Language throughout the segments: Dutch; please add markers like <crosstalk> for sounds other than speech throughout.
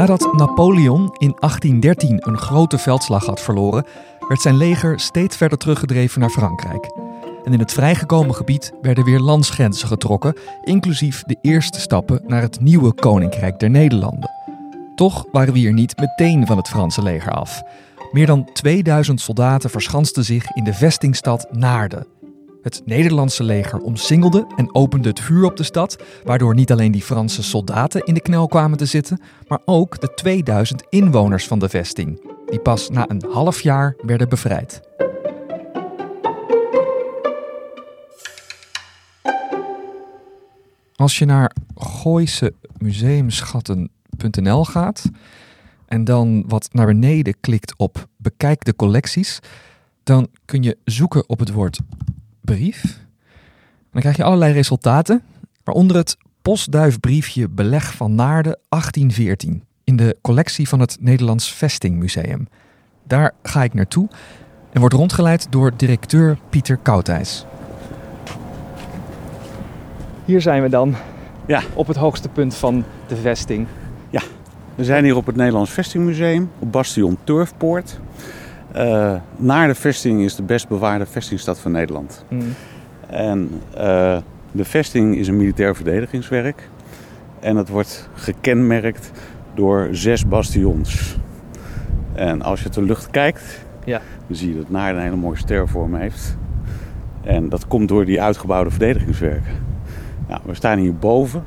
Nadat Napoleon in 1813 een grote veldslag had verloren, werd zijn leger steeds verder teruggedreven naar Frankrijk. En in het vrijgekomen gebied werden weer landsgrenzen getrokken, inclusief de eerste stappen naar het nieuwe Koninkrijk der Nederlanden. Toch waren we hier niet meteen van het Franse leger af. Meer dan 2000 soldaten verschansten zich in de vestingstad Naarden. Het Nederlandse leger omsingelde en opende het vuur op de stad, waardoor niet alleen die Franse soldaten in de knel kwamen te zitten, maar ook de 2000 inwoners van de vesting, die pas na een half jaar werden bevrijd. Als je naar Gooise museumschatten.nl gaat en dan wat naar beneden klikt op bekijk de collecties, dan kun je zoeken op het woord brief. dan krijg je allerlei resultaten, waaronder het postduifbriefje Beleg van Naarden 1814 in de collectie van het Nederlands Vestingmuseum. Daar ga ik naartoe en wordt rondgeleid door directeur Pieter Koudijs. Hier zijn we dan, Ja. op het hoogste punt van de vesting. Ja, we zijn hier op het Nederlands Vestingmuseum, op Bastion Turfpoort. Uh, naar de vesting is de best bewaarde vestingstad van Nederland. Mm. En uh, de vesting is een militair verdedigingswerk. En het wordt gekenmerkt door zes bastions. En als je uit de lucht kijkt, Ja. dan zie je dat Naarden een hele mooie stervorm heeft. En dat komt door die uitgebouwde verdedigingswerken. Nou, we staan hier boven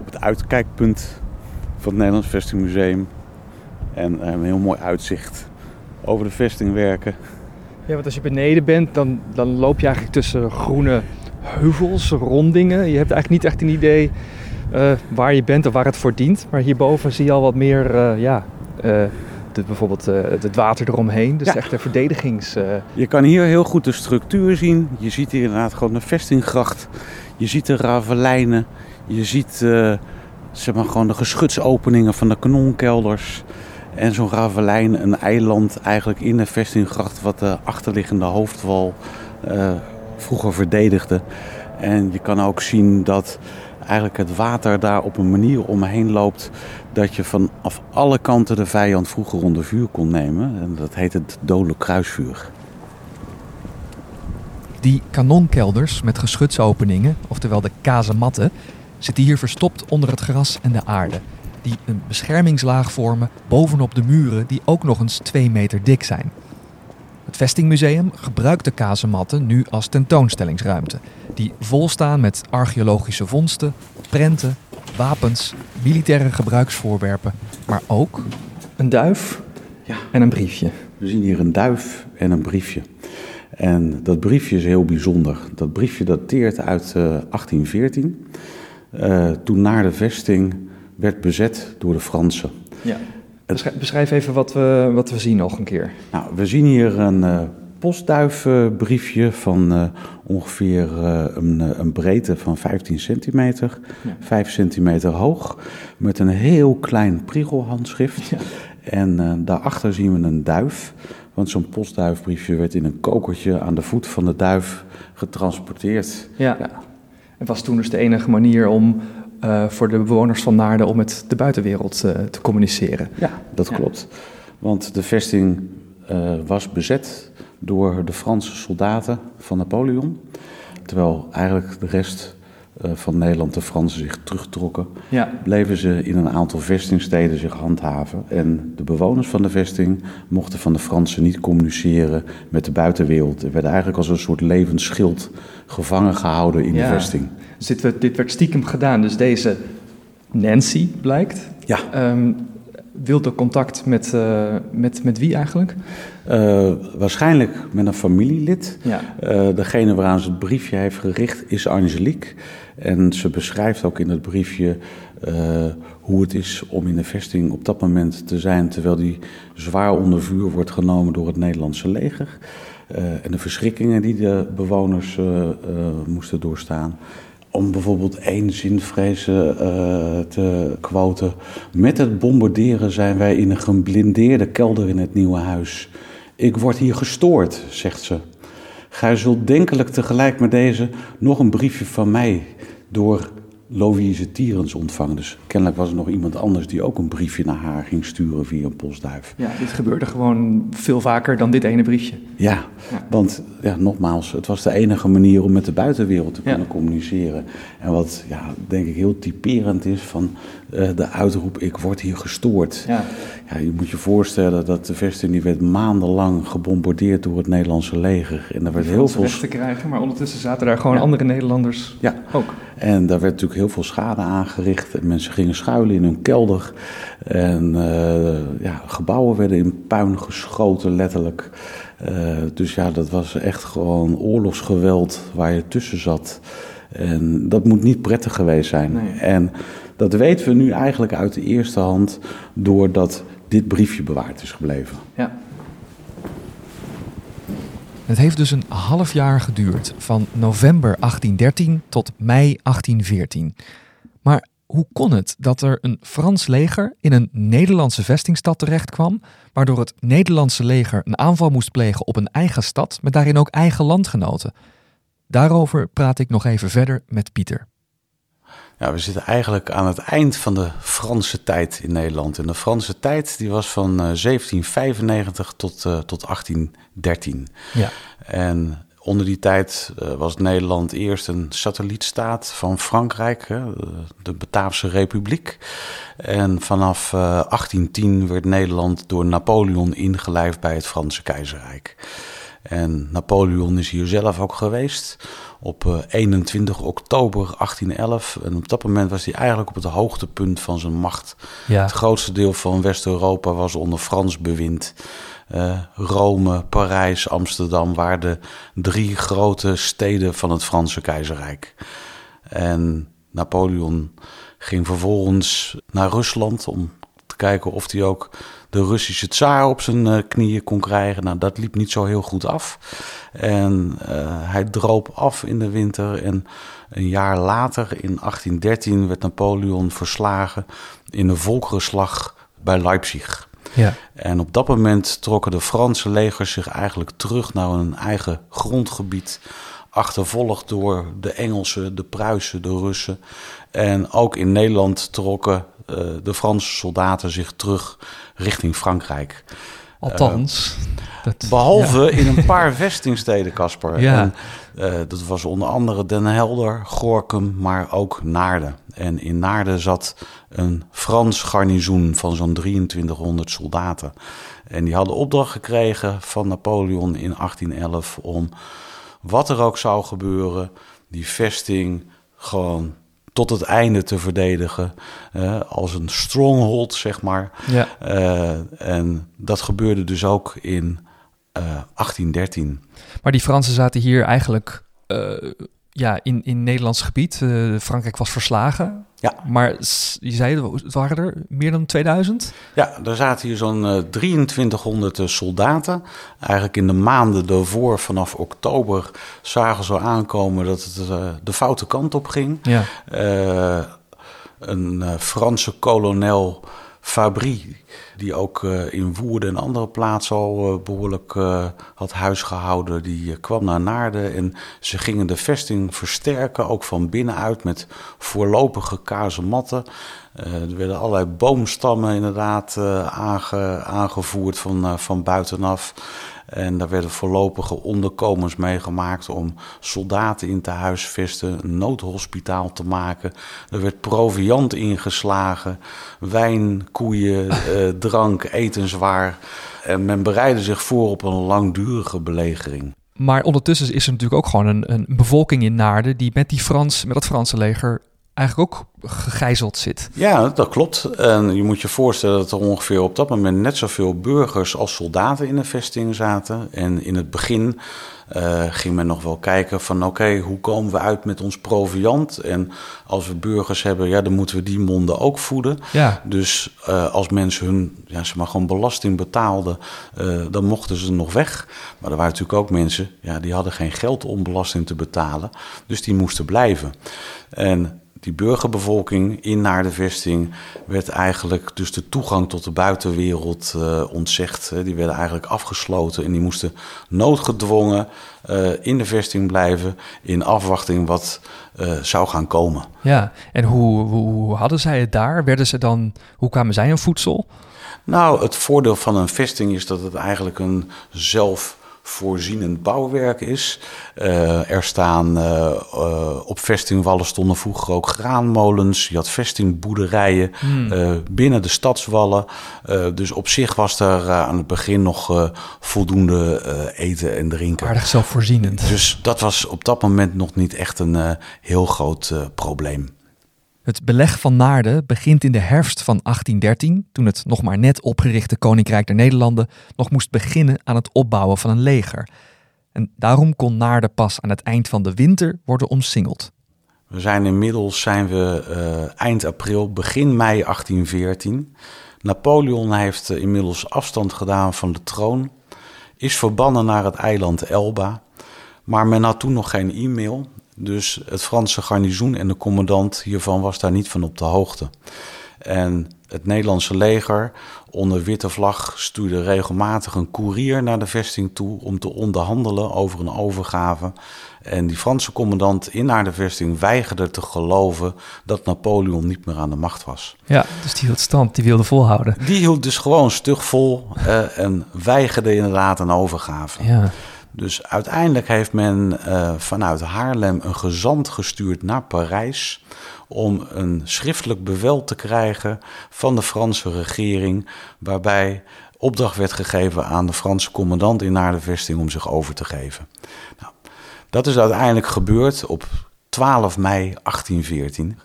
op het uitkijkpunt van het Nederlands Vestingmuseum. En hebben een heel mooi uitzicht over de vestingwerken. Ja, want als je beneden bent, dan, dan loop je eigenlijk tussen groene heuvels, rondingen. Je hebt eigenlijk niet echt een idee uh, waar je bent of waar het voor dient. Maar hierboven zie je al wat meer, uh, ja, uh, de, bijvoorbeeld het water eromheen. Dus Ja. echt een verdedigings... Je kan hier heel goed de structuur zien. Je ziet hier inderdaad gewoon een vestinggracht. Je ziet de ravelijnen. Je ziet eh, zeg maar gewoon de geschutsopeningen van de kanonkelders. En zo'n ravelijn, een eiland eigenlijk in de vestinggracht... wat de achterliggende hoofdwal eh, vroeger verdedigde. En je kan ook zien dat eigenlijk het water daar op een manier omheen loopt... dat je vanaf alle kanten de vijand vroeger onder vuur kon nemen. En dat heet het dodelijk kruisvuur. Die kanonkelders met geschutsopeningen, oftewel de kazematten, zitten hier verstopt onder het gras en de aarde. Die een beschermingslaag vormen bovenop de muren die ook nog eens twee meter dik zijn. Het Vestingmuseum gebruikt de kazematten nu als tentoonstellingsruimte. Die vol staan met archeologische vondsten, prenten, wapens, militaire gebruiksvoorwerpen, maar ook een duif Ja. en een briefje. We zien hier een duif en een briefje. En dat briefje is heel bijzonder. Dat briefje dateert uit eh, 1814, eh, toen naar de vesting werd bezet door de Fransen. Ja. Beschrijf, even wat we, wat we zien nog een keer. Nou, we zien hier een eh postduifbriefje van eh, ongeveer eh, een, een breedte van 15 centimeter, Ja. 5 centimeter hoog, met een heel klein priegelhandschrift. Ja. En daarachter zien we een duif, want zo'n postduifbriefje werd in een kokertje aan de voet van de duif getransporteerd. Ja. Het was toen dus de enige manier om eh, voor de bewoners van Naarden om met de buitenwereld eh, te communiceren. Ja, dat Ja. klopt. Want de vesting eh, was bezet door de Franse soldaten van Napoleon. Terwijl eigenlijk de rest eh, van Nederland, de Fransen, zich terugtrokken. Ja. Bleven ze in een aantal vestingsteden zich handhaven. En de bewoners van de vesting mochten van de Fransen niet communiceren met de buitenwereld. En werden eigenlijk als een soort levend schild gevangen gehouden in Ja. de vesting. Dus dit werd, dit werd stiekem gedaan. Dus deze Nancy blijkt. Ja, ehm, wilde contact met, eh, met, met wie eigenlijk? eh, waarschijnlijk met een familielid. Ja. Eh, degene waaraan ze het briefje heeft gericht is Angelique. En ze beschrijft ook in het briefje hoe het is om in de vesting op dat moment te zijn terwijl die zwaar onder vuur wordt genomen door het Nederlandse leger. en de verschrikkingen die de bewoners moesten doorstaan om bijvoorbeeld één zinvrezen uh, te quoten. Met het bombarderen zijn wij in een geblindeerde kelder in het nieuwe huis. Ik word hier gestoord, zegt ze. Gij zult denkelijk tegelijk met deze nog een briefje van mij door Louise Tierens ontvangen. Dus kennelijk was er nog iemand anders die ook een briefje naar haar ging sturen via een postduif. Ja, dit gebeurde gewoon veel vaker dan dit ene briefje. Ja, want ja, nogmaals, het was de enige manier om met de buitenwereld te kunnen communiceren. En wat ja, denk ik heel typerend is van de uitroep: Ik word hier gestoord. Ja. Ja, je moet je voorstellen dat de vesting die werd maandenlang gebombardeerd door het Nederlandse leger. En daar werd heel veel. te krijgen, maar ondertussen zaten daar gewoon andere Nederlanders ja. ook. En daar werd natuurlijk heel veel schade aangericht. En mensen gingen schuilen in hun kelder. En uh, ja, gebouwen werden in puin geschoten, letterlijk. Uh, dus ja, dat was echt gewoon oorlogsgeweld waar je tussen zat. En dat moet niet prettig geweest zijn. Nee. En dat weten we nu eigenlijk uit de eerste hand doordat dit briefje bewaard is gebleven. Ja. Het heeft dus een half jaar geduurd, van november 1813 tot mei 1814. Maar hoe kon het dat er een Frans leger in een Nederlandse vestingstad terecht kwam, waardoor het Nederlandse leger een aanval moest plegen op een eigen stad met daarin ook eigen landgenoten? Daarover praat ik nog even verder met Pieter. Ja, we zitten eigenlijk aan het eind van de Franse tijd in Nederland. En de Franse tijd die was van 1795 eh, tot, uh, tot 1813. Ja. En onder die tijd uh, was Nederland eerst een satellietstaat van Frankrijk, hè, de Bataafse Republiek. En vanaf 1810 werd Nederland door Napoleon ingelijfd bij het Franse keizerrijk. En Napoleon is hier zelf ook geweest op 21 eh, oktober 1811. En op dat moment was hij eigenlijk op het hoogtepunt van zijn macht. Ja. Het grootste deel van West-Europa was onder Frans bewind. Uh, Rome, Parijs, Amsterdam waren de drie grote steden van het Franse keizerrijk. En Napoleon ging vervolgens naar Rusland om te kijken of hij ook de Russische tsaar op zijn eh, knieën kon krijgen. Nou, dat liep niet zo heel goed af. En uh, hij droop af in de winter. En een jaar later, in 1813, werd Napoleon verslagen in een volkerenslag bij Leipzig. Ja. En op dat moment trokken de Franse legers zich eigenlijk terug naar hun eigen grondgebied. Achtervolgd door de Engelsen, de Pruisen, de Russen. En ook in Nederland trokken de Franse soldaten zich terug richting Frankrijk. Althans. Uh, dat, behalve in een paar <laughs> vestingsteden, Casper. Ja. uh, dat was onder andere Den Helder, Gorkum, maar ook Naarden. En in Naarden zat een Frans garnizoen van zo'n 2300 soldaten. En die hadden opdracht gekregen van Napoleon in 1811 om wat er ook zou gebeuren, die vesting gewoon tot het einde te verdedigen. Uh, als een stronghold, zeg maar. Ja. Uh, en dat gebeurde dus ook in uh, eh, 1813. Maar die Fransen zaten hier eigenlijk ja, in, in Nederlands gebied. Frankrijk was verslagen. Ja. Maar je zei, het waren er meer dan 2000? Ja, er zaten hier zo'n uh, 2300 soldaten. Eigenlijk in de maanden daarvoor, vanaf oktober, zagen ze aankomen dat het uh, de foute kant op ging. Ja. Een eh, Franse kolonel Fabry, die ook uh, in Woerden en andere plaatsen al uh, behoorlijk uh, had huisgehouden, die kwam naar Naarden en ze gingen de vesting versterken, ook van binnenuit met voorlopige kazematten. er werden allerlei boomstammen inderdaad aange, aangevoerd van, van buitenaf. En daar werden voorlopige onderkomens meegemaakt om soldaten in te huisvesten, een noodhospitaal te maken. Er werd proviand ingeslagen, wijn, koeien, <laughs> eh, drank, etenswaar. En men bereidde zich voor op een langdurige belegering. Maar ondertussen is er natuurlijk ook gewoon een, een bevolking in Naarden die met, die Frans, met dat Franse leger eigenlijk ook gegijzeld zit. Ja, dat klopt. En je moet je voorstellen dat er ongeveer op dat moment net zoveel burgers als soldaten in de vesting zaten. En in het begin uh, ging men nog wel kijken van oké, hoe komen we uit met ons proviant? En als we burgers hebben, ja, dan moeten we die monden ook voeden. Ja. Dus uh, als mensen hun, ja, zeg maar, gewoon belasting betaalden, uh, dan mochten ze nog weg. Maar er waren natuurlijk ook mensen, ja, die hadden geen geld om belasting te betalen. Dus die moesten blijven. En die burgerbevolking in naar de vesting werd eigenlijk dus de toegang tot de buitenwereld uh, ontzegd. Die werden eigenlijk afgesloten en die moesten noodgedwongen uh, in de vesting blijven in afwachting wat uh, zou gaan komen. Ja, en hoe, hoe hadden zij het daar? Werden ze dan, hoe kwamen zij aan voedsel? Nou, het voordeel van een vesting is dat het eigenlijk een zelf voorzienend bouwwerk is. Uh, er staan uh, uh, op vestingwallen stonden vroeger ook graanmolens. Je had vestingboerderijen hmm. binnen de stadswallen. dus op zich was er aan het begin nog voldoende eten en drinken. Aardig zelfvoorzienend. Dus dat was op dat moment nog niet echt een heel groot probleem. Het beleg van Naarden begint in de herfst van 1813, toen het nog maar net opgerichte Koninkrijk der Nederlanden nog moest beginnen aan het opbouwen van een leger. En daarom kon Naarden pas aan het eind van de winter worden omsingeld. We zijn inmiddels zijn we uh, eind april, begin mei 1814. Napoleon heeft uh, inmiddels afstand gedaan van de troon, is verbannen naar het eiland Elba. Maar men had toen nog geen e-mail dus het Franse garnizoen en de commandant hiervan was daar niet van op de hoogte. En het Nederlandse leger onder witte vlag stuurde regelmatig een koerier naar de vesting toe om te onderhandelen over een overgave. En die Franse commandant in naar de vesting weigerde te geloven dat Napoleon niet meer aan de macht was. Ja, dus die hield stand, die wilde volhouden. Die hield dus gewoon stug vol eh, en weigerde inderdaad een overgave. Ja. Dus uiteindelijk heeft men uh, vanuit Haarlem een gezant gestuurd naar Parijs om een schriftelijk bevel te krijgen van de Franse regering, waarbij opdracht werd gegeven aan de Franse commandant in naar vesting om zich over te geven. Nou, dat is uiteindelijk gebeurd op 12 mei 1814.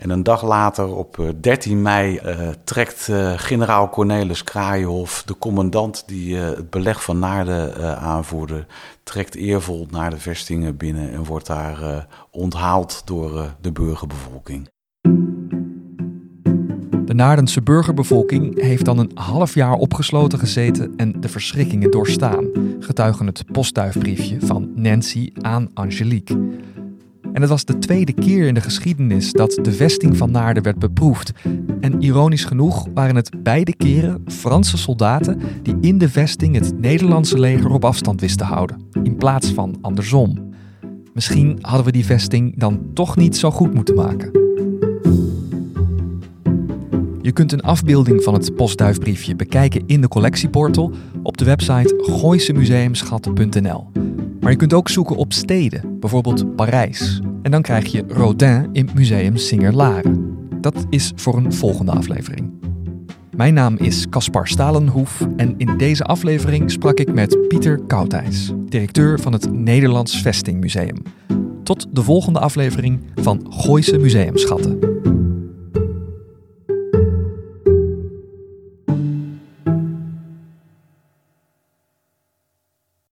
En een dag later, op 13 eh, mei, uh, trekt uh, generaal Cornelis Kraaienhof, de commandant die het beleg van Naarden aanvoerde, trekt eervol naar de vestingen binnen en wordt daar onthaald door de burgerbevolking. De Naardense burgerbevolking heeft dan een half jaar opgesloten gezeten en de verschrikkingen doorstaan, getuigen het postduifbriefje van Nancy aan Angelique. En het was de tweede keer in de geschiedenis dat de vesting van Naarden werd beproefd. En ironisch genoeg waren het beide keren Franse soldaten die in de vesting het Nederlandse leger op afstand wisten houden, in plaats van andersom. Misschien hadden we die vesting dan toch niet zo goed moeten maken. Je kunt een afbeelding van het postduifbriefje bekijken in de collectieportal op de website gooisemuseumschatten.nl. Maar je kunt ook zoeken op steden, bijvoorbeeld Parijs. En dan krijg je Rodin in Museum Singer-Laren. Dat is voor een volgende aflevering. Mijn naam is Caspar Stalenhoef en in deze aflevering sprak ik met Pieter Koudijs, directeur van het Nederlands Vestingmuseum. Tot de volgende aflevering van Gooise Museumschatten.